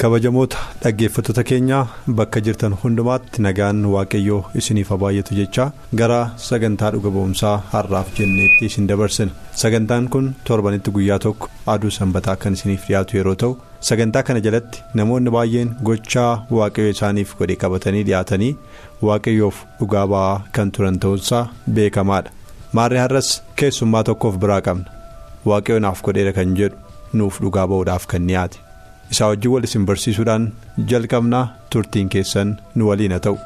Kabajamoota dhaggeeffattoota keenyaa bakka jirtan hundumaatti nagaan waaqayyoo isiniif baay'atu jechaa gara sagantaa dhuga ba'umsaa har'aaf jenneetti isin dabarsina sagantaan kun torbanitti guyyaa tokko aduu sanbataa kan isiniif dhiyaatu yeroo ta'u sagantaa kana jalatti namoonni baay'een gochaa waaqayyoo isaaniif godhe qabatanii dhiyaatanii waaqayyoof dhugaa ba'aa kan turan ta'uunsaa beekamaadha maarree har'as keessummaa tokkoof biraa qabna. Waaqayyoo naaf godheera kan jedhu nuuf dhugaa ba'uudhaaf kan dhiyaate. Isaa wajjin wal isin barsiisuudhaan jalqabnaa turtiin keessan nu waliin haa ta'u.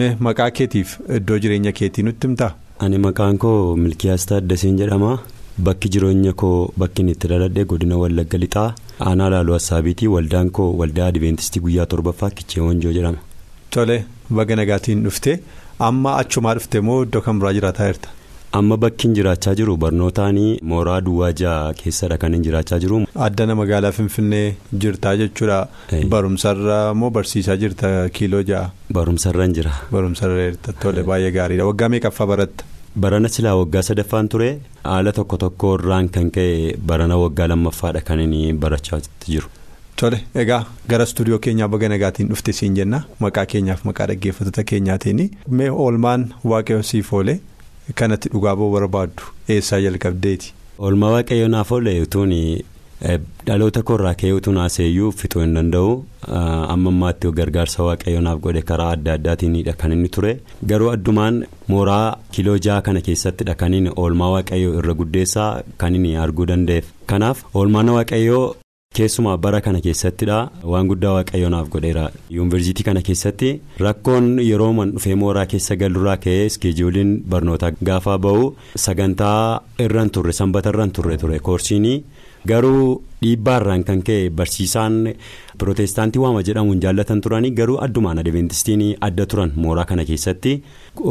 mee maqaa keetiif iddoo jireenya keetii nutti himtaa. ani maqaan koo milkiyaas taaddasiin jedhama bakki jireenya koo bakki itti dhaladhe godina wallagga lixaa aanaa laaluu hassaabiitii waldaan koo waldaa adventistii guyyaa torbaffaa kichee wanjoo jedhama. tole baga nagaatiin dhufte. Amma achumaa dhufte moo iddoo kan biraa jiraataa jirta. amma bakki jiraachaa jiru barnootaanii mooraa duwwaa ja'a keessadha kan hin jiraachaa jiru. addana magaalaa finfinnee jirtaa jechuudha. barumsarra moo barsiisaa jirta kiiloo ja'a. barumsarra hin jira. barumsarra jirta tole baay'ee gaariidha waggaa meeqaffaa baratta. barana silaa waggaa sadaffaan ture haala tokko tokko irraan kan ka'e barana waggaa lammaffaadha kan inni barachaa jiru. Tole. Egaa gara istuudiyoo keenyaa baga nagaatiin dhufte siin jenna. Maqaa keenyaaf maqaa dhaggeeffattoota keenyaatiin mee oolmaan waaqayyo siif oole kanatti dhugaa ba'uu barbaaddu eessaa jalqabdeeti. oolmaa waaqayyo naaf oole utuun dhaloota koorraa ka'ee utuun haaseeyyuu fixuu hin danda'u. Amma ammaatti gargaarsa waaqayyo naaf godhe karaa adda addaatiinidha kan inni ture. Garuu addumaan mooraa kiiloo ja'a kana keessattidha kan inni oolmaa waaqayyo irra guddeessaa kan inni arguu danda'eef kanaaf oolmaan waaqayyoo. Keessumaa bara kana keessattidha waan guddaa waaqayyo naaf godheera. Yuunivarsiitii kana keessatti rakkoon yeroo man dhufee mooraa keessa galuurraa ka'ee iskeejuuliin barnootaa gaafa ba'u sagantaa irraan turre sanbata irraan turre ture. Koorsiinii garuu dhiibbaarraan kan ka'e barsiisaan pirootestaantii waama jedhamuun jaallatan turanii garuu addumaan adventistiin adda turan mooraa kana keessatti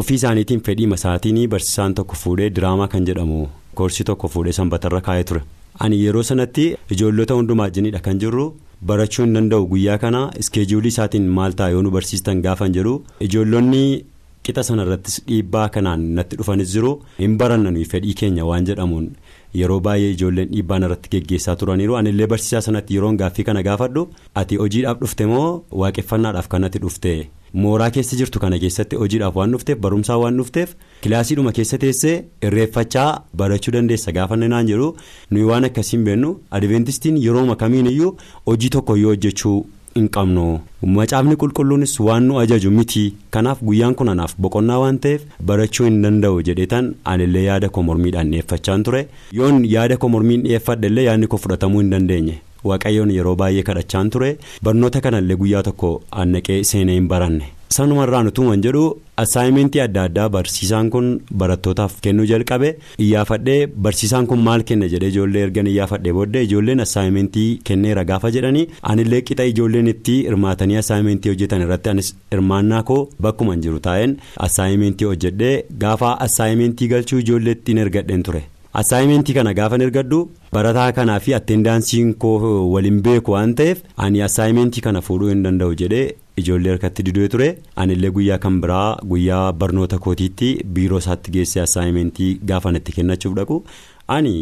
ofii isaaniitiin fedhiima isaatiin barsiisaan tokko fuudhee diraamaa kan jedhamu. Koorsii tokko fuudhee sanbatarra kaa'ee ture. Ani yeroo sanatti ijoollota hundumaa jinidha kan jirru. Barachuu hin danda'u. Guyyaa kana iskeejuulii isaatiin maal ta'a? Yoo nu barsiistan gaafan jedhu. Ijoollonni qixa sanarrattis dhiibbaa kanaan natti dhufanis jiru. Hin barannanu. Fedhii keenya waan jedhamuun yeroo baay'ee ijoolleen dhiibbaan irratti geggeessaa turaniiru. Anillee barsiisaa sanatti yeroon gaaffii kana gaafadhu. Ati hojiidhaaf dhufte moo waaqeffannaadhaaf kanatti dhufte. Mooraa keessa jirtu kana keessatti hojiidhaaf waan dhufteef barumsaa waan dhufteef kilaasiidhuma keessa teessee irreeffachaa barachuu dandeessa. Gaafanne naan jedhu nuyi waan akkasiin beennu adventistiin yerooma kamiin iyyuu hojii tokko yoo hojjechuu hin qabnu. Macaafni qulqulluunis waan nu ajaju miti kanaaf guyyaan kun anaaf boqonnaa waan ta'eef barachuu hin danda'u jedheetan anillee yaada koo mormiidhaan dhiyeeffachaan ture. Yoon yaada koo mormiin dhiyeeffadhe illee yaadni koo fudhatamuu hin dandeenye. Waaqayyoon yeroo baay'ee kadhachaan ture barnoota kanallee guyyaa tokko annaqee seenee hin baranne sanumarraan utuuman jedhu assaayimentii adda addaa barsiisaan kun barattootaaf kennuu jalqabe iyyaafadhee barsiisaan kun maal kenna jedhee ijoollee ergan iyyaafadhee booddee ijoolleen assaayimentii kenneera gaafa jedhanii anillee qixa ijoolleen itti hirmaatanii assaayimentii hojjetan irratti anis hirmaannaa koo bakkuma jiru taa'een assaayimentii hojjedhee gaafa assaayimentii galchuu ijoolleettiin ergadheen ture. Assaayimentii kana gaafan ergadhu barataa kanaa fi atteendaansiin koo waliin beeku waan ta'eef ani assaayimentii kana fuudhuu hin danda'u jedhee ijoollee harkatti didee ture. Anillee guyyaa kan biraa guyyaa barnoota kootiitti biiroo isaatti geessee assaayimentii gaafan itti kennachuuf dhaqu. Ani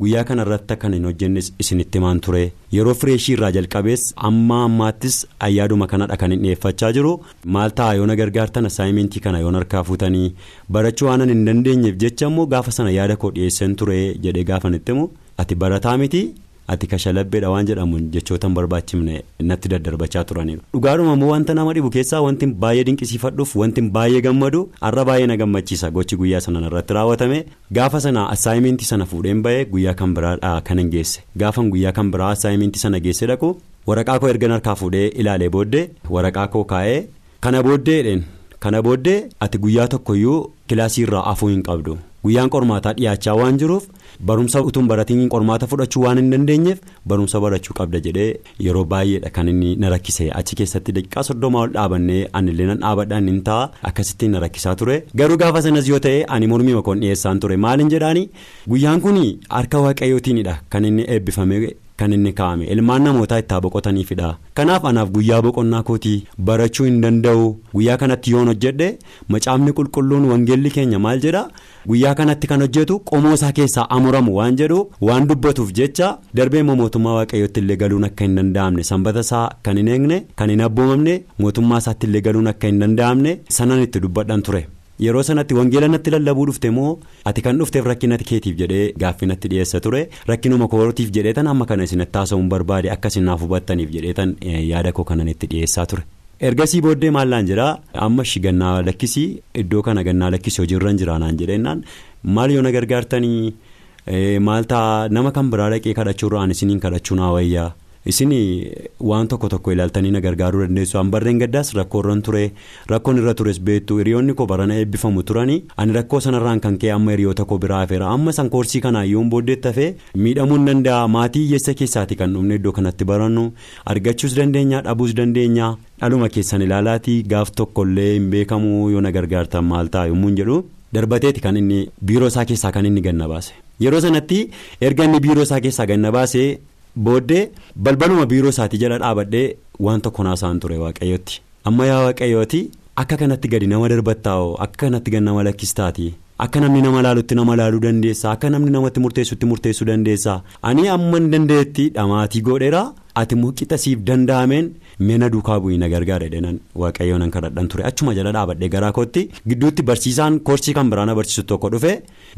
guyyaa kana irratti akkan hin hojjenne isinitti himaan ture. Yeroo fireeshii irraa jalqabees amma ammaattis ayyaaduma kanadha kan hin dhiyeeffachaa jiru. Maal ta'a? Yoo na gargaartan assaayimentii kana yoon harkaa fuutanii? Barachuu waan hin dandeenyeef jecha immoo gaafa sana yaada koo dhiyeessan ture jedhee gaafan itti himu. Ati barataa miti ati kashalabbeedha waan jedhamuun jechootan barbaachifne natti daddarbachaa turaniiru. dhugaadhuma immoo wanta nama dhibu keessaa wanti baay'ee dinqisiifadhuuf wanti baay'ee gammadu har'a baay'ee na gammachiisa. Gochi guyyaa sana irratti raawwatame gaafa sana assaayimentii sana fuudheen ba'ee guyyaa kan biraadhaa kan hin geesse. Gaafan guyyaa kan biraa assaayimentii sana geesse dhaqu waraqaa koo ergan harkaa fuudhee ilaalee booddee waraqaa koo kaa'ee kana booddeedhaan kana booddee ati guyyaa tokkoyyuu kilaasii irraa afuu hin qabdu guyyaan qormaataa dhiyaachaa waan jiruuf barumsa utuun baratiin qormaata fudhachuu waan hin dandeenyeef barumsa barachuu qabda jedhee yeroo baay'eedha kan inni na rakkise. Achi keessatti daqiiqaa soddoma ol dhaabannee anillee nan dhaabadhaan hin ta'a. Akkasittiin na rakkisaa ture. Garuu gaafa sanas yoo ta'e ani mormii makoon dhiyeessaan ture. Maaliin jedhaani guyyaan kun harka waaqayyootiinidha kan inni eebbifame. Kan inni kaa'ame. Ilmaan namootaa itti boqotaniifidha kanaaf anaaf guyyaa boqonnaa kootii barachuu hin danda'u. Guyyaa kanatti yoon hojjedhe macaafni qulqulluun wangeelli keenya maal jedha? Guyyaa kanatti kan hojjetu qomoo isaa keessaa amuramu waan jedhu waan dubbatuuf jecha darbee immoo mootummaa waaqayyootti illee galuun akka hin danda'amne sanbata isaa kan hin eegne kan hin abboomamne mootummaa isaatti illee galuun akka hin danda'amne sanan itti dubbadhan ture. Yeroo sanatti wangeela natti lallabuu dhufte moo ati kan dhufteef rakkina keetiif jedhee gaaffii natti dhiyeessa ture rakkinuma kootiif jedhee tan amma kana isinatti haasa'uun barbaade akka isin naaf hubattaniif jedhee tan yaada koo kanan itti dhiyeessaa ture. ergasii booddee maallaan jira amma gannaa lakkisii iddoo kana gannaa lakkisii hojiirra hin jiraanaan jedheenyaan maal yoo na gargaartanii maal ta'a nama kan biraa dhaqee kadhachuurraan isiniin kadhachuu naa wayyaa. Isin waan tokko tokko ilaaltanii na gargaaruu dandeessu. Hanbarreen gaddaas rakkoorran ture rakkoon irra tures beektu hiriyoonni koo barana eebbifamu turanii ani rakkoo sanarraan kan ka'e amma hiriyoota koo biraa hafeera. Amma san koorsii kanaa yoon booddeetti hafee miidhamuu hin danda'a. Maatii hiyyeessa keessaati kan dhufne iddoo kanatti barannu argachuus dandeenya dhabuus dandeenya dhaluma keessan ilaalaatii gaaf tokkollee hin beekamu yoo na gargaartan maal ta'a yommuu hin jedhu darbateeti kan inni biiroo isaa keessaa kan inni ganna baase. Yeroo sanatti erga inni biiroo isaa keessaa ganna baase. Booddee balbaluma biiroo isaatii jala dhaabadhee waan tokko naasaan ture waaqayyootti amma yaa waaqayyooti akka kanatti gadi nama darbattaa'oo akka kanatti gadi nama lakkistaati akka namni nama laalutti nama laaluu dandeessa akka namni namatti murteessutti murteessuu dandeessa ani amma hin dandeetti dhamaatii godheera ati qixa siif danda'ameen meena duukaa bu'ii na gargaara jedhan waaqayyoon nan kadhadhan ture. Achuma jala dhaabadhee garaa kootti gidduutti barsiisaan koorsii kan biraa na barsiisu tokko dhufe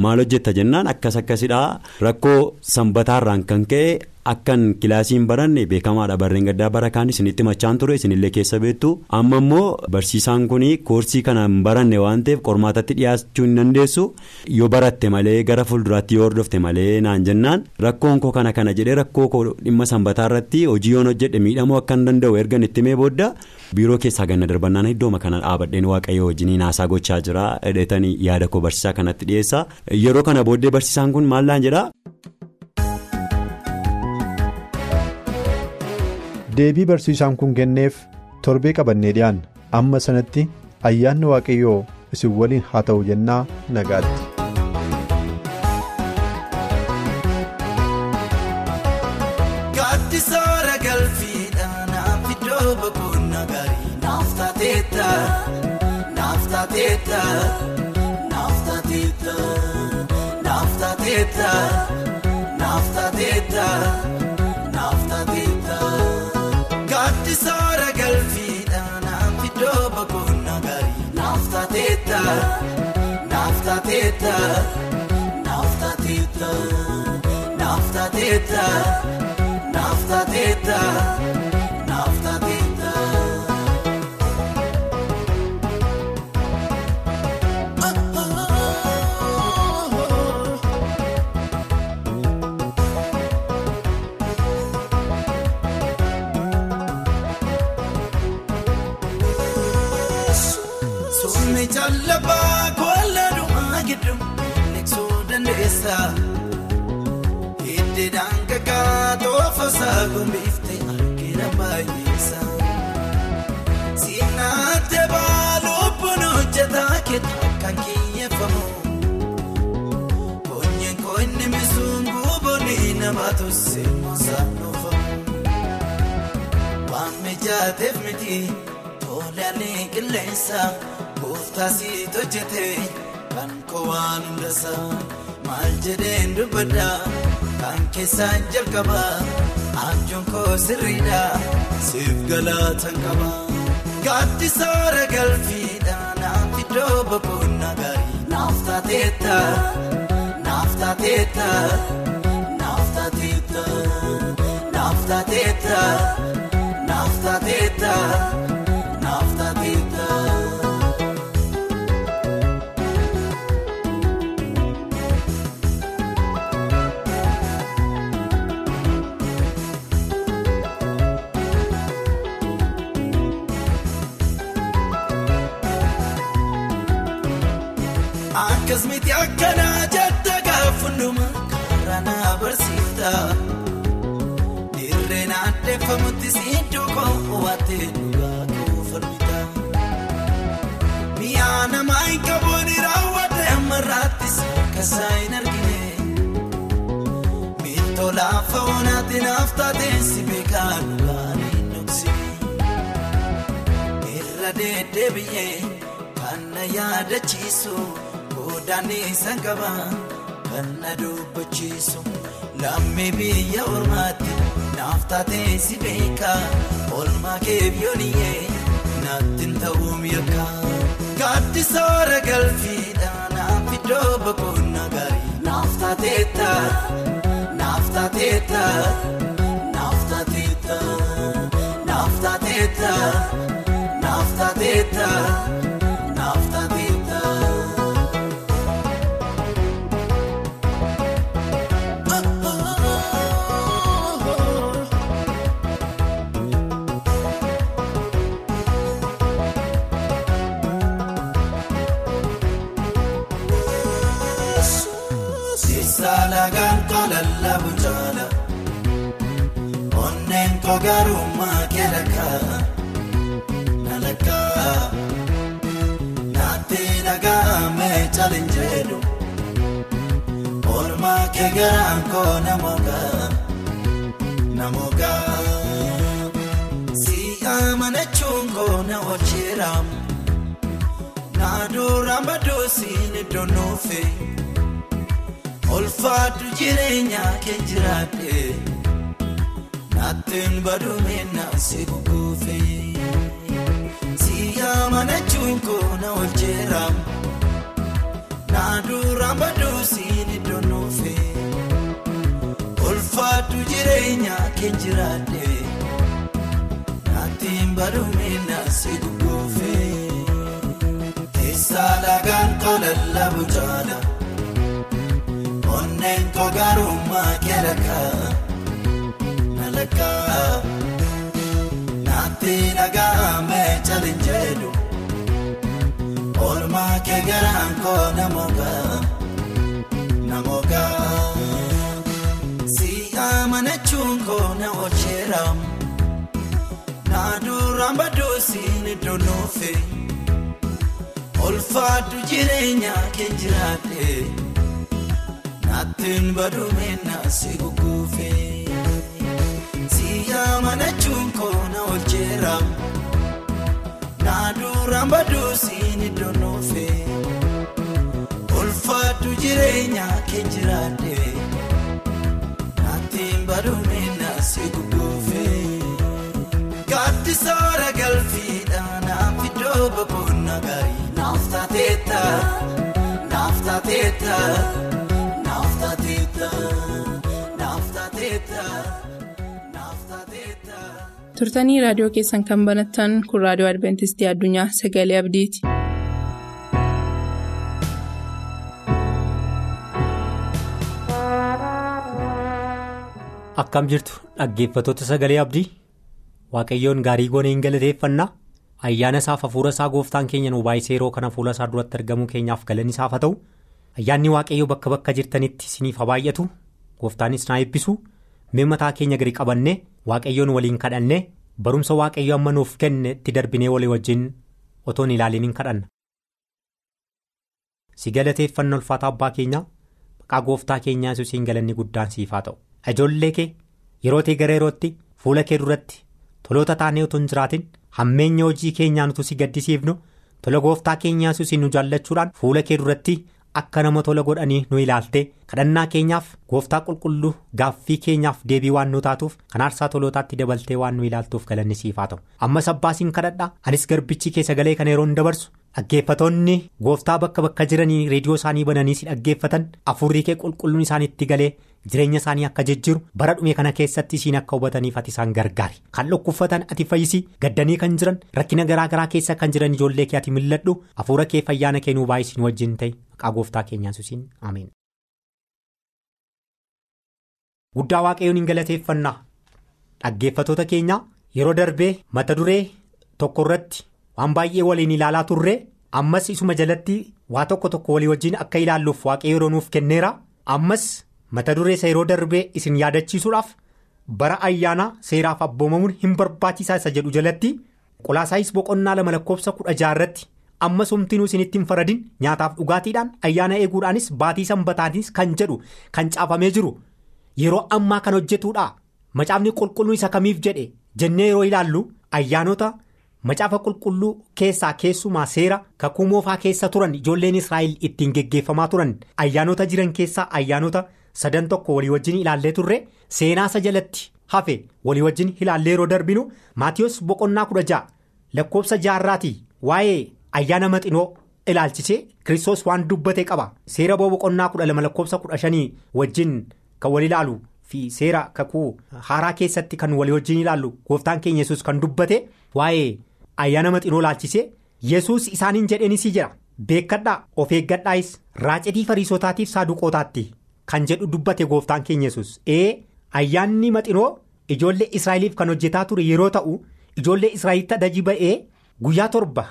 maal hojjetta jennaan? Akkas akkasidhaa rakkoo sanbataarraan kan ka'e. Akkan kilaasiin baranne beekamaadha. Barreen gaddaa bara kaan isinitti machaan ture isinillee keessa beektu. Amma immoo barsiisaan kun koorsii kana hin baranne waan ta'eef qormaatatti dhiyaachuu hin dandeessu. Yoo baratte malee gara fuulduraatti yoo hordofte malee naan jennaan rakkoon koo kana kana jedhee rakkoo koo dhimma sanbataa irratti hojii yoon hojjedhe miidhamuu akka hin danda'u ergan itti mee booda biiroo keessaa ganna darbannaan iddooma kana dhaabadheen waaqayyo wajjiniin haasaa gochaa jira. Hidhatanii yaada koo barsiisaa kanatti dhiyeessa yeroo kana booddee barsiisaan kun maallaan jedha. Deebii barsiisaan kun kenneef torbee qabannee dhiyaanna amma sanatti ayyaanni waaqayyoo isin waliin haa ta'u jennaa nagaatti. Naaf iddoo boqonnaa taateetta naaf taateetta naaf taateetta naaf taateetta naaf taateetta naaf taateetta. Sumni jallabaa kola dhumaa gidduu neeksuu dandeessa. Hiddeedhaan gagaa toofasaa gombiiftee argina baay'eessa. Siinaatee baaluun hojjetaa keetaa kan kiyyeeffamu. Koonyeen koonni misuun guboonni nama tolse moosaan dhufamu. Waan mijaateef miti. Tolaalee qilleensa kooftaasii hojjete kan kowaan hundasa maal jedheen dubbadha kan keessaan jalqaba abjuun koo sirriidha siif galaatan qaba. Gaaddisoora galfiidha naaf iddoo boqonnaa gaarii naaf taateetta naaf taateetta naaf taateetta naaf taateetta naaf taateetta. Miti akkanaa jetta gaafunduma karaa na barsiifta dirreen addeeffamutti sidduu koowwattee dhugaa kuufamita mi'a namaa hin qabuun raawwadde ammarraattis kasaa hin argine. Miiltoo laafa oonaatti naaf taateen si beekaa dhugaan hin dhoksine. Irra deddeebi'ee kan na yaadachiisu. Godaanni sangaba kan na dubbachiisu lammii biyya ormaatti naaf taatee si beeka olmaa kee biyyooniyyee naatti ta'uu mirga gaaddi soora galfiidha naaf iddoo boqonnaa gaarii naaf taateetta naaf taateetta naaf taateetta naaf taateetta naaf taateetta onneen kogarummaa keelakaa nalakaa naatti dhagahamee chalinjeedhu olmaa kee garaan koo namogaa namogaa si amanachuun koo na oolcheeramu naaduraan badduusiin iddoo nuufe. Olfaatu jireenya kee jiraate naattiin baduumina si guguufe si amanachuun koo na oolcheeramu naaduraan baduusiin iddoo nuufe olfaatu jireenya kee jiraate naattiin baduumina si guguufe keessa lagaan kolalla bujaala. Onneen kogarummaa keelakaa nalakaa garaan koo namogaa namogaa si amanachuun koo na oolcheeramu naaduraan badduusiin iddoo nuufe olfaatu jireenya kee jiraate. Naattiin baduumina si guguufe si amanachuun koo na oolcheeramu naaduraan baduusiin iddoo ulfaatu jireenya kee jiraate naattiin baduumina si guguufe gaaddi soora galfiidha naaf iddoo boqonnaa gaarii naaf taateetta naaf taateetta. turtanii raadiyoo keessan kan banattan kun raadiyoo adventistii addunyaa sagalee abdiiti. Akkam jirtu dhaggeeffattoota sagalee abdii? Waaqayyoon gaarii goonee hin galateeffannaa? Ayyaana isaaf hafuura isaa gooftaan keenya nu baay'isee yeroo kana fuula isaa duratti argamuu keenyaaf galanni isaaf haa ta'u? Ayyaanni waaqayyoo bakka bakka jirtanitti isiniif haa baay'atu? Gooftaanis naa eebbisu mee mataa keenya gadi qabannee? Waaqayyoon waliin kadhannee? Barumsa waaqayyo amma nuuf kenne itti darbinee walii wajjin otoon ilaaliin hin kadhanna. si galateeffanna ulfaata abbaa keenyaa maqaa gooftaa keenyaa yesuusiin galanni guddaan siif haa ta'u ijoollee kee yeroo ta'e gara yerootti fuula kee duratti toloota taanee utuu hin jiraatin hammeenya hojii keenyaan utuu si gaddisiifnu tola gooftaa keenyaa yesuusiin nu jaallachuudhaan fuula kee duratti akka nama tola godhanii nu ilaaltee kadhannaa keenyaaf gooftaa qulqulluu gaaffii keenyaaf deebii waan nu taatuuf kan aarsaa tolootaatti dabaltee waan nu ilaaltuuf galanni siif haa ta'u. Ammas abbaasiin kadhadhaa anis garbichi kee sagalee kana yeroo hin dabarsu dhaggeeffatoonni gooftaa bakka bakka jiranii reediyoo isaanii bananii si dhaggeeffatan afuurrii kee qulqulluun isaaniitti galee jireenya isaanii akka jijjiiru bara dhume kana keessatti isiin akka hubataniif ati isaan gargaari kan dhukkubsatan ati fayyisii gaddanii kan jiran rakkina garaa garaa keessa kan jiran ijoollee kee ati milladhu afuura kee fayyaana kee nuu baay'isiin wajjin ta'e maqaa gooftaa keenyaa yesuusiin ameen. guddaa waaqayyoon hin galateeffannaa dhaggeeffatoota keenya yeroo darbee mata duree tokko irratti waan baay'ee waliin ilaalaa turre ammas isuma jalatti waa tokko tokko walii wajjin akka ilaalluuf waaqayyo yeroo nuuf kenneera ammas mata dureessa yeroo darbee isin yaadachiisuudhaaf bara ayyaana seeraaf abboomamuun hin barbaachisaa isa jedhu jalatti qolaasaayis boqonnaa lama lakkoofsa kudha jaarratti ammas humtinuu isinitti hin faradin nyaataaf dhugaatiidhaan ayyaana eeguudhaanis baatii sanbataanis kan jedhu kan caafamee jiru yeroo ammaa kan hojjetuudha macaafni qulqulluu isa kamiif jedhe jennee yeroo ilaallu ayyaanota. Macaafa qulqulluu keessaa keessumaa seera kakuu moofaa keessa turan ijoolleen israa'el ittiin geggeeffamaa turan ayyaanota jiran keessaa ayyaanota sadan tokko walii wajjin ilaallee turre seenaasa jalatti hafe walii wajjin ilaallee yeroo darbinu maatiyoos boqonnaa kudha ja'a lakkoofsa jaarraatii waa'ee ayyaana maxinoo ilaalchisee kiristoos waan dubbate qaba seera boqonnaa kudha lama lakkoofsa kudha shanii wajjin kan wal ilaalu. fi seera kakuu haaraa keessatti kan walii wajjin ilaallu gooftaan keenya yesus kan dubbate waa'ee ayyaana maxinoo ilaalchisee yesus isaaniin jedheenis jira. Beekadhaa of eeggadhaayis raacitii fariisotaatiif saaduqootaatti. Kan jedhu dubbate gooftaan keenya yesus ee ayyaanni maxinoo ijoollee israa'eliif kan hojjetaa ture yeroo ta'u ijoollee israa'elitti adajii ba'ee guyyaa torba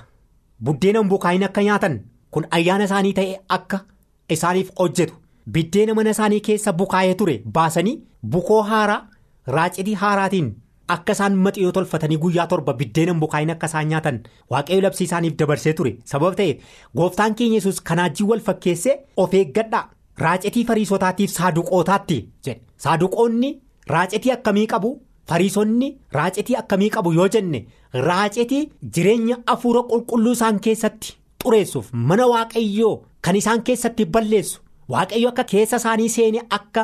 buddeena bukaa'in akka nyaatan kun ayyaana isaanii ta'e akka isaaniif hojjetu. Biddeena mana isaanii keessa bukaa'ee ture baasanii bukoo haaraa raacitii haaraatiin akka isaan maxinoo tolfatanii guyyaa torba biddeena bukaa'in akka isaan nyaatan waaqayyo labsii isaaniif dabarsee ture. Sababa ta'eef gooftaan keenya yesus kanaajii wal fakkeessee of eeggadhaa. Raacitii fariisotaatiif saaduqootaatti jedhe. Saaduqoonni raacitii akkamii qabu? Fariisonni raacitii akkamii qabu yoo jenne raacitii jireenya afuura qulqulluu isaan keessatti xureessuuf mana waaqayyoo kan isaan keessatti balleessu. waaqayyo akka keessa isaanii seenee akka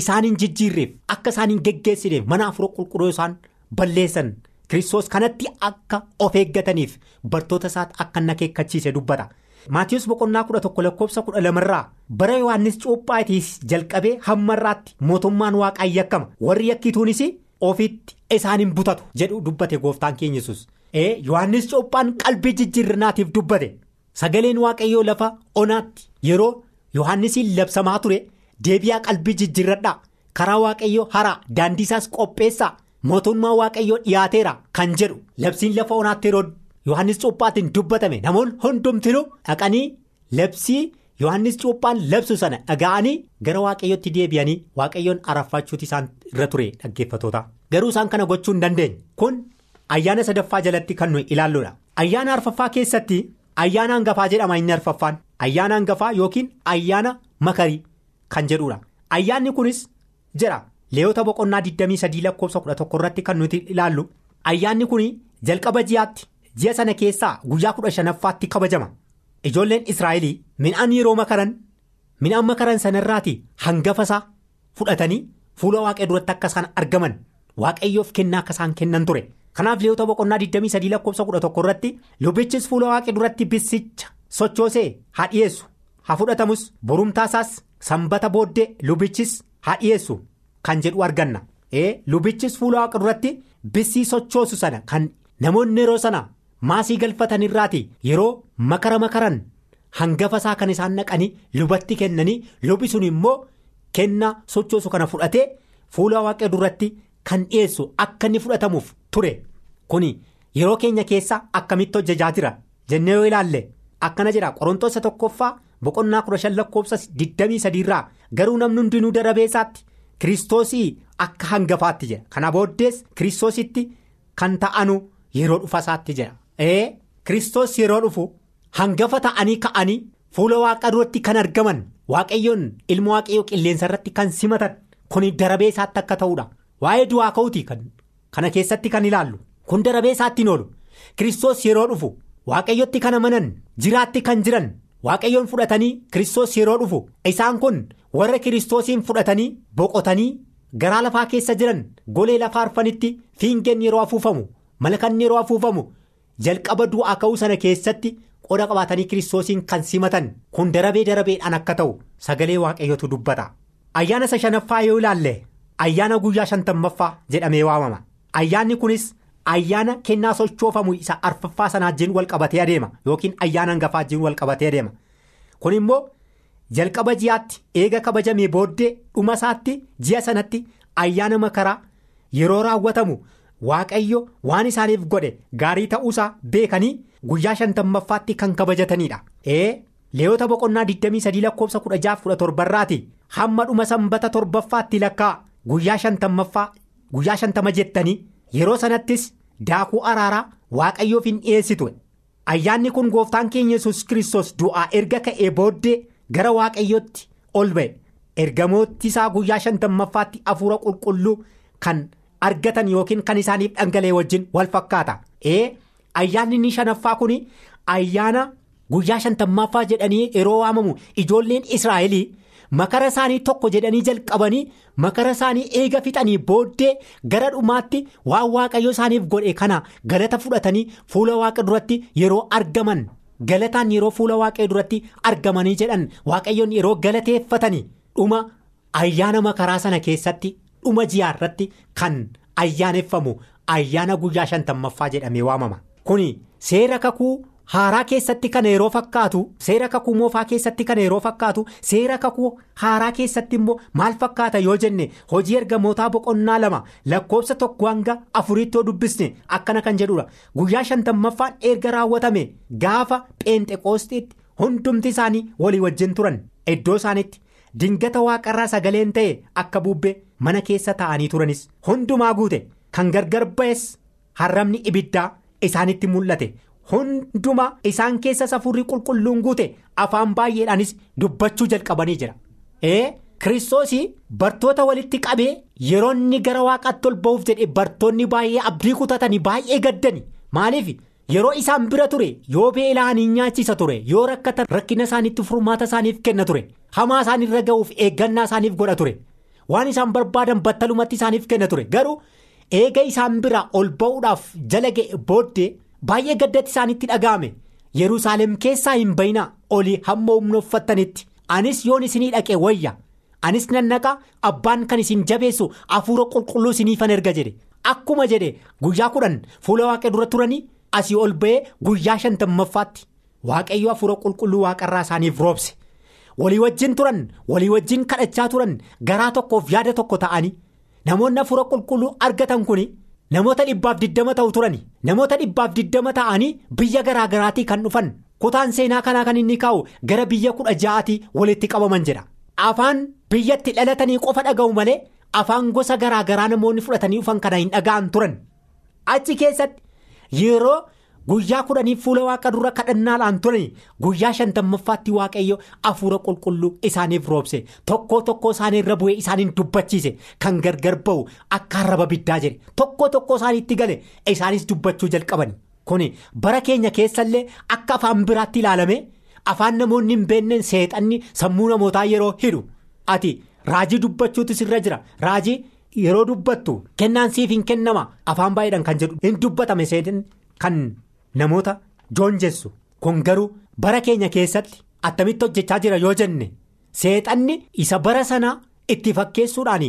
isaan hin jijjiirreef akka isaan hin geggeessineef mana afuura qulqulluu isaan balleessan kiristoos kanatti akka of eeggataniif bartoota isaatti akka inni akeekkachiise dubbata. Maatiyus boqonnaa kudha tokko lakkoofsa kudha lamarraa bara Yohaannis cuuphaatiis jalqabee hammarraatti mootummaan waaqaa yakkama warri yakkituunis ofitti isaan hin butatu jedhu dubbate gooftaan keenya yesus ee Yohaannis cuuphaan qalbii jijjiirrinaatiif dubbate sagaleen waaqayyoo lafa onaatti yeroo. Yohaannisiin labsamaa ture deebi'aa qalbii jijjiirradhaa. Karaa waaqayyoo haraa daandii isaas qopheessaa. Mootummaa waaqayyoo dhiyaateera kan jedhu. Labsiin lafa onaatti yeroo Yohaannis cuuphaatiin dubbatame. Namoonni hundumtinuu dhaqanii labsii Yohaannis cuuphaan labsu sana dhaga'anii gara waaqayyootti deebi'anii waaqayyoon araffachuuti isaan irra ture dhaggeeffatoota garuu isaan kana gochuu hin dandeenye. Kun ayyaana sadaffaa jalatti kan nuyi ilaalludha ayyaana arfaffaa keessatti ayyaana hangafaa jedhama inni arfaffaan. Ayyaana hangafaa yookiin ayyaana makarii kan jedhudha. Ayyaanni kunis jira leeyota boqonnaa 23 lakkoofsa 11 irratti kan nuti ilaallu ayyaanni kun jalqaba ji'aatti ji'a sana keessaa guyyaa 15ffaatti kabajama. Ijoolleen Israa'el midhaan yeroo makaran midhaan makaran sanarraati hangafa isaa fudhatanii fuula waaqee duratti akka isaan argaman waaqayyoof kennaa akka isaan kennan ture. Kanaaf leeyota boqonnaa 23 lakkoofsa 11 irratti lubichis fuula waaqee duratti bisicha. sochoosee haa dhiyeessu haa fudhatamus borumtaasaas sanbata booddee lubichis haa dhiyeessu. Kan jedhu arganna. Lubichis fuula waaqa duratti bissii sochoosu sana kan namoonni yeroo sana maasii galfatan irraati. Yeroo makara makaran hangafa isaa kan isaan naqanii lubatti kennanii lubi sun immoo kennaa sochoosu kana fudhatee fuula waaqa duratti kan dhiyeessu akka inni fudhatamuuf ture. Kuni yeroo keenya keessa akkamitti hojjechaa jira? Jennee yoo ilaalle. Akkana jedha. Qorontoota tokkoffaa boqonnaa kudha shan lakkoofsa 23 irraa garuu namni hundinuu darabeessaatti kiristoosii akka hangafaatti jedha kana booddees kiristoositti kan ta'anu yeroo dhufa isaatti jedha. ee kiristoos yeroo dhufu hangafa ta'anii ka'anii fuula waaqa duratti kan argaman waaqayyoon ilma waaqayyoo qilleensa irratti kan simatan kun darabee isaatti akka ta'udha waa'ee du'aa ka'uuti kana keessatti kan ilaallu kun darabee isaatti hin oolu kiristoos yeroo dhufu. waaqayyotti kan amanan jiraatti kan jiran waaqayyoon fudhatanii kiristoos yeroo dhufu isaan kun warra kiristoosiin fudhatanii boqotanii garaa lafaa keessa jiran golee lafaa arfanitti fiingeen yeroo afuufamu malakanni yeroo afuufamu jalqaba du'aa ka'uu sana keessatti qoda qabaatanii kiristoosiin kan simatan kun darabee darabeedhaan akka ta'u sagalee waaqayyootu dubbata ayyaana isa shanaffaa yoo ilaalle ayyaana guyyaa shantammaffaa jedhamee waamama ayyaanni kunis. Ayyaana kennaa sochoofamu isa arfaffaa sanaa wajjin wal qabatee adeema yookiin ayyaana hangafaa wajjin wal qabatee adeema kun immoo jalqaba ji'aatti eega kabajamee booddee dhuma isaatti ji'a sanatti ayyaana makaraa yeroo raawwatamu waaqayyo waan isaaniif godhe gaarii ta'uusaa beekanii guyyaa shantammaffaatti kan kabajatanidha. ee leeyota boqonnaa 23 lakkoofsa 16-17 irraati hamma dhuma sanbata torbaffaatti lakkaa guyyaa shantama jettanii yeroo sanattis daakuu araaraa waaqayyoof hin dhiyeessitu ayyaanni kun gooftaan keenya yesus kiristoos du'aa erga ka'ee booddee gara waaqayyootti ol ba'e. Ergamooti isaa guyyaa shantammaffaatti hafuura qulqulluu kan argatan yookiin kan isaaniif dhangala'e wajjin wal fakkaata. Ee ayyaanni inni shanaffaa kun ayyaana guyyaa shantammaffaa jedhanii yeroo waamamu ijoolleen israa'elii makara isaanii tokko jedhanii jalqabanii makara isaanii eega fixanii booddee gara dhumaatti waan waaqayyo isaaniif godhe kana galata fudhatanii fuula waaqa duratti yeroo argaman galataan yeroo fuula waaqayyo duratti argamanii jedhan waaqayyoon yeroo galateeffatanii dhuma ayyaana makaraa sana keessatti dhuma ji'aarratti kan ayyaaneffamu ayyaana guyyaa shantammaffaa jedhamee waamama kuni seera kakuu. Haaraa keessatti kan yeroo fakkaatu seera kakuu moofaa keessatti kan yeroo fakkaatu seera kakuu haaraa keessatti immoo maal fakkaata yoo jenne hojii ergamootaa boqonnaa lama lakkoofsa tokko hanga afuriitti yoo dubbisne akkana kan jedhudha guyyaa shantammaffaan erga raawwatame gaafa pheenxeqoostiitti hundumti isaanii walii wajjin turan iddoo isaanitti dingata waaqarraa sagaleen ta'e akka bubbee mana keessa taa'anii turanis hundumaa guute kan gargar ba'es harramni ibiddaa isaanitti mul'ate. Hunduma isaan keessas hafuurri qulqulluun guute afaan baay'eedhaanis dubbachuu jalqabanii jira. Kiristoosii bartoota walitti qabee yeroo inni gara waaqaatti ol ba'uuf jedhe bartoonni baay'ee abdii kutatanii baay'ee gaddani. Maaliif? Yeroo isaan bira ture yoo beela'anii nyaachisa ture yoo rakkatan rakkina isaaniitti furmaata isaaniif kenna ture hamaa isaanirra ga'uuf eeggannaa isaaniif godha ture waan isaan barbaadan battalumatti isaaniif kenna ture. Garuu eega isaan bira ol ba'uudhaaf jala ga'e booddee. Baay'ee gaddatti isaanitti dhaga'ame. Yerusaalem keessaa hin bayinaa olii hamma humna uffattanitti anis yoon isinii dhaqe wayya. Anis nan naqa abbaan kan isin jabeessu hafuura qulqulluu isiniifan erga jedhe. Akkuma jedhe guyyaa kudhan fuula waaqee dura turanii asii ol ba'ee guyyaa shantammaffaatti waaqayyo hafuura qulqulluu waaqarraa isaaniif roobse. Walii wajjin turan walii wajjin kadhachaa turan garaa tokkoof yaada tokko ta'anii. Namoonni hafuura qulqulluu argatan kuni. namoota dhibbaaf diddama ta'u turani namoota dhibbaaf diddama ta'anii biyya garaa garaatii kan dhufan. Kutaan seenaa kanaa kan inni kaa'u gara biyya kudha ja'aatii walitti qabaman jedha afaan biyyatti dhalatanii qofa dhaga'u malee afaan gosa garaa garaa namoonni fudhatanii dhufan kana hin dhaga'an turan. Achi keessatti yeroo guyyaa kudhanii fuula waaqa dura kadhannaadhaan turani guyyaa shantammaffaatti waaqayyo hafuura qulqulluu isaaniif roobse tokko tokko isaanii irra bu'ee isaaniin dubbachiise kan gargar ba'u akka arraba biddaa jedhe. Tokko tokko isaaniitti gale isaanis dubbachuu jalqabani. Kuni bara keenya keessallee akka afaan biraatti ilaalame afaan namoonni hin beenneen seexanni sammuu namootaa yeroo hidhu. Ati raajii dubbachuutu sirra jira. Raajii yeroo dubbattu kennaan siif hin kennama. Afaan baay'eedhaan kan jedhu hin dubbatame seetan kan. Namoota joonjessu kun garuu bara keenya keessatti attamitti hojjechaa jira yoo jenne seexanni isa bara sanaa itti fakkeessuudhaan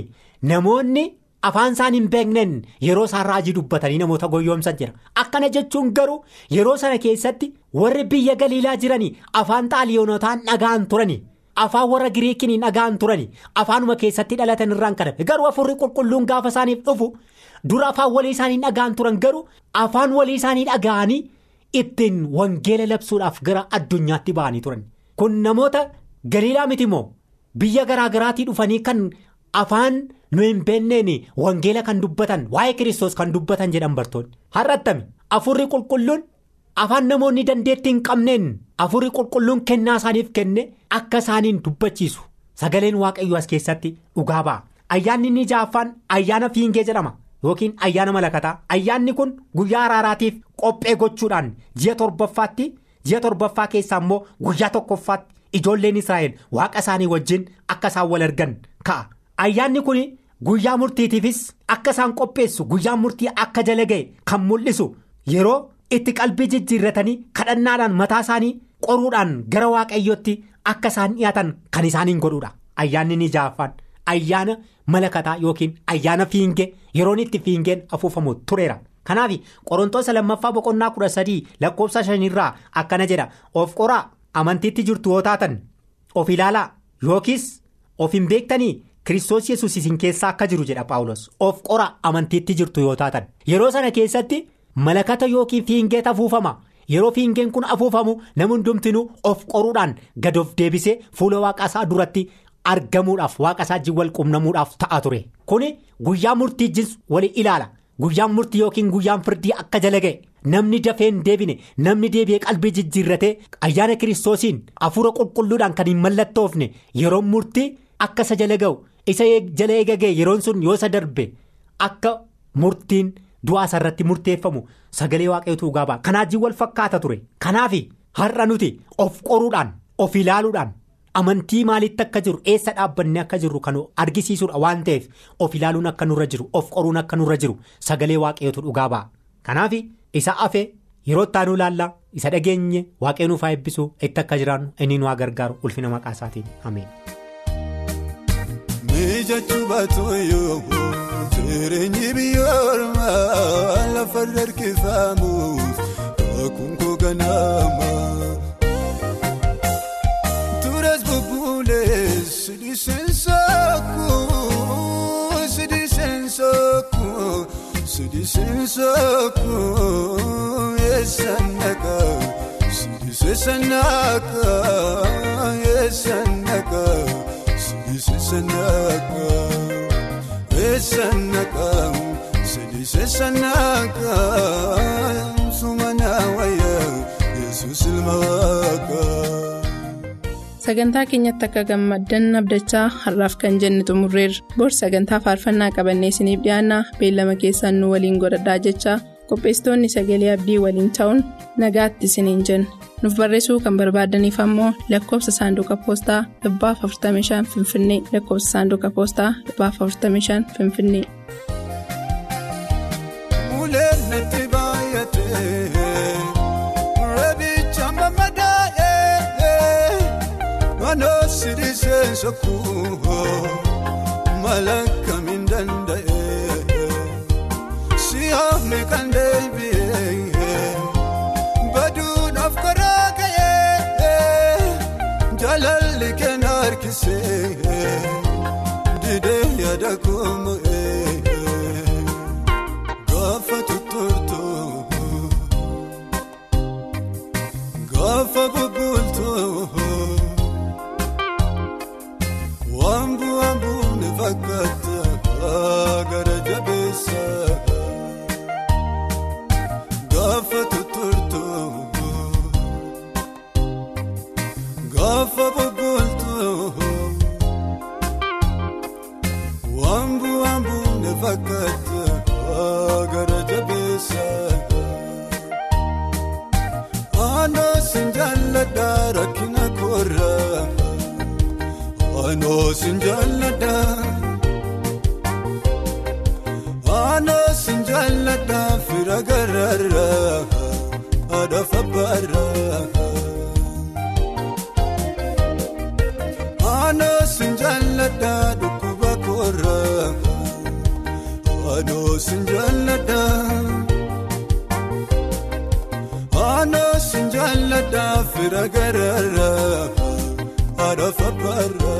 namoonni afaan isaan hin beekneen yeroo isaan raajii dubbatanii namoota goyyoomsan jira akkana jechuun garuu yeroo sana keessatti warri biyya galiilaa jiranii afaan xaaliyoonotaan dhaga'an turanii afaan warra giriikiin hin dhaga'an turanii afaanuma keessatti dhalatan irraan kadhame garuu hafuurri qulqulluun gaafa isaaniif dhufu dura afaan walii isaanii dhaga'an turan garuu afaan walii isaanii dhaga'anii. Ittiin wangeela labsuudhaaf gara addunyaatti ba'anii turan. Kun namoota galiilaa miti moo? Biyya garaa garaatii dhufanii kan afaan nu hin beenneen wangeela kan dubbatan waa'ee kiristoos kan dubbatan jedhan bartoonni. Har'attami afurri qulqulluun afaan namoonni dandeettii hin qabneen. Afurri qulqulluun kennaa isaaniif kenne akka isaaniin dubbachiisu. Sagaleen waaqayyoo as keessatti dhugaa ba'a. Ayyaanni inni ja'affaan ayyaana fiingee jedhama. Yookiin ayyaana malakataa. Ayyaanni kun guyyaa araaraatiif qophee gochuudhaan ji'a torbaffaatti ji'a torbaffaa keessaa immoo guyyaa tokkoffaatti ijoolleen israa'el waaqa isaanii wajjin akka isaan wal argan ka'a. Ayyaanni kun guyyaa murtiitiifis akka isaan qopheessu guyyaa murtii akka jala ga'e kan mul'isu yeroo itti qalbii jijjiirratanii kadhannaadhaan mataa isaanii qoruudhaan gara waaqayyootti akka isaan dhiyaatan kan isaaniin godhuudha. Ayyaanni ni ja'affaan. ayyaana malakataa yookiin ayyaana fiingee yeroon itti fiingeen afuufamu tureera. Kanaaf qorontoota lammaffaa boqonnaa kudha sadii lakkoofsa shanirraa akkana jedha. Of qoraa amantiitti jirtu yoo taatan of ilaalaa yookiis of hin beektanii kiristoos yesus isin keessaa akka jiru jedha paawulos of qoraa amantiitti jirtu yoo taatan. Yeroo sana keessatti malakata yookiin fiingeet afuufama. Yeroo fiingeen kun afuufamu namni hundumtinuu of qoruudhaan gad of deebisee fuula waaqasaa duratti argamuudhaaf waaqasaa wajjin wal qunnamuudhaaf ta'a ture. Kuni guyyaa murtii jins wali ilaala. Guyyaan murtii yookiin guyyaan firdii akka jala ga'e namni dafee hin deebine namni deebi'ee qalbii jijjiirratee ayyaana kiristoosiin hafuura qulqulluudhaan kan hin mallattoofne yeroo murtii akka isa jala ga'u isa jala eegagee yeroon sun yoo isa darbe akka murtiin du'aa irratti murteeffamu sagalee waaqayyootu dhugaa ba'a kanaajii wal fakkaata ture. Kanaaf har'a nuti of qoruudhaan of ilaaluudhaan amantii maalitti akka jiru eessa dhaabbannee akka jirru kan argisiisuudha waan ta'eef of ilaaluun akka nurra jiru of qoruun akka nurra jiru sagalee waaqayyootu dhugaa ba'a kanaaf isa hafe yeroo ittaanuu ilaallaa isa dhageenye waaqayyoon nuuf haa eebbisu itti akka jiraannu inni nu haa gargaaru ulfina maqaa isaatiin ameen. Harkifamuuf akkuma ganama. Sidii seensaakuu eessaan nagaa sidii seessaan nagaa eessaan nagaa. Sanaka, sanaka, sanaka, sumana wayya yesus ilmaaka. Sagantaa keenyatti akka gammaddan abdachaa har'aaf kan jenne xumurreerra. Bor sagantaa faarfannaa qabannee isiniif dhiyaanna beellama keessaan nu waliin godhadhaa jechaa qopheessitoonni sagalee abdii waliin ta'uun nagaatti isiniin jenna. nuuf barreessuu kan barbaadaniif ammoo lakkoofsa saanduqa poostaa 45 finfinnee lakkoofsa saanduqa poostaa 45 finfinnee. Sidii seensokuu mala kamiin danda'ee si haamne kan deebi'ee baduudhaaf karaa ka'ee jaalalli kenna harkisee Gaafa bubultu waan bu'aan bu'uune fakkaata gara jabeessa. Aanoo sin jaalladha rakkina koorra aanoo sin jaalladha. Aanoo sin jaalladha fira gararra haadha fabbaarra. sin jaalladha aanaa sin jaalladha fira garaaraa haadha faappaarraa.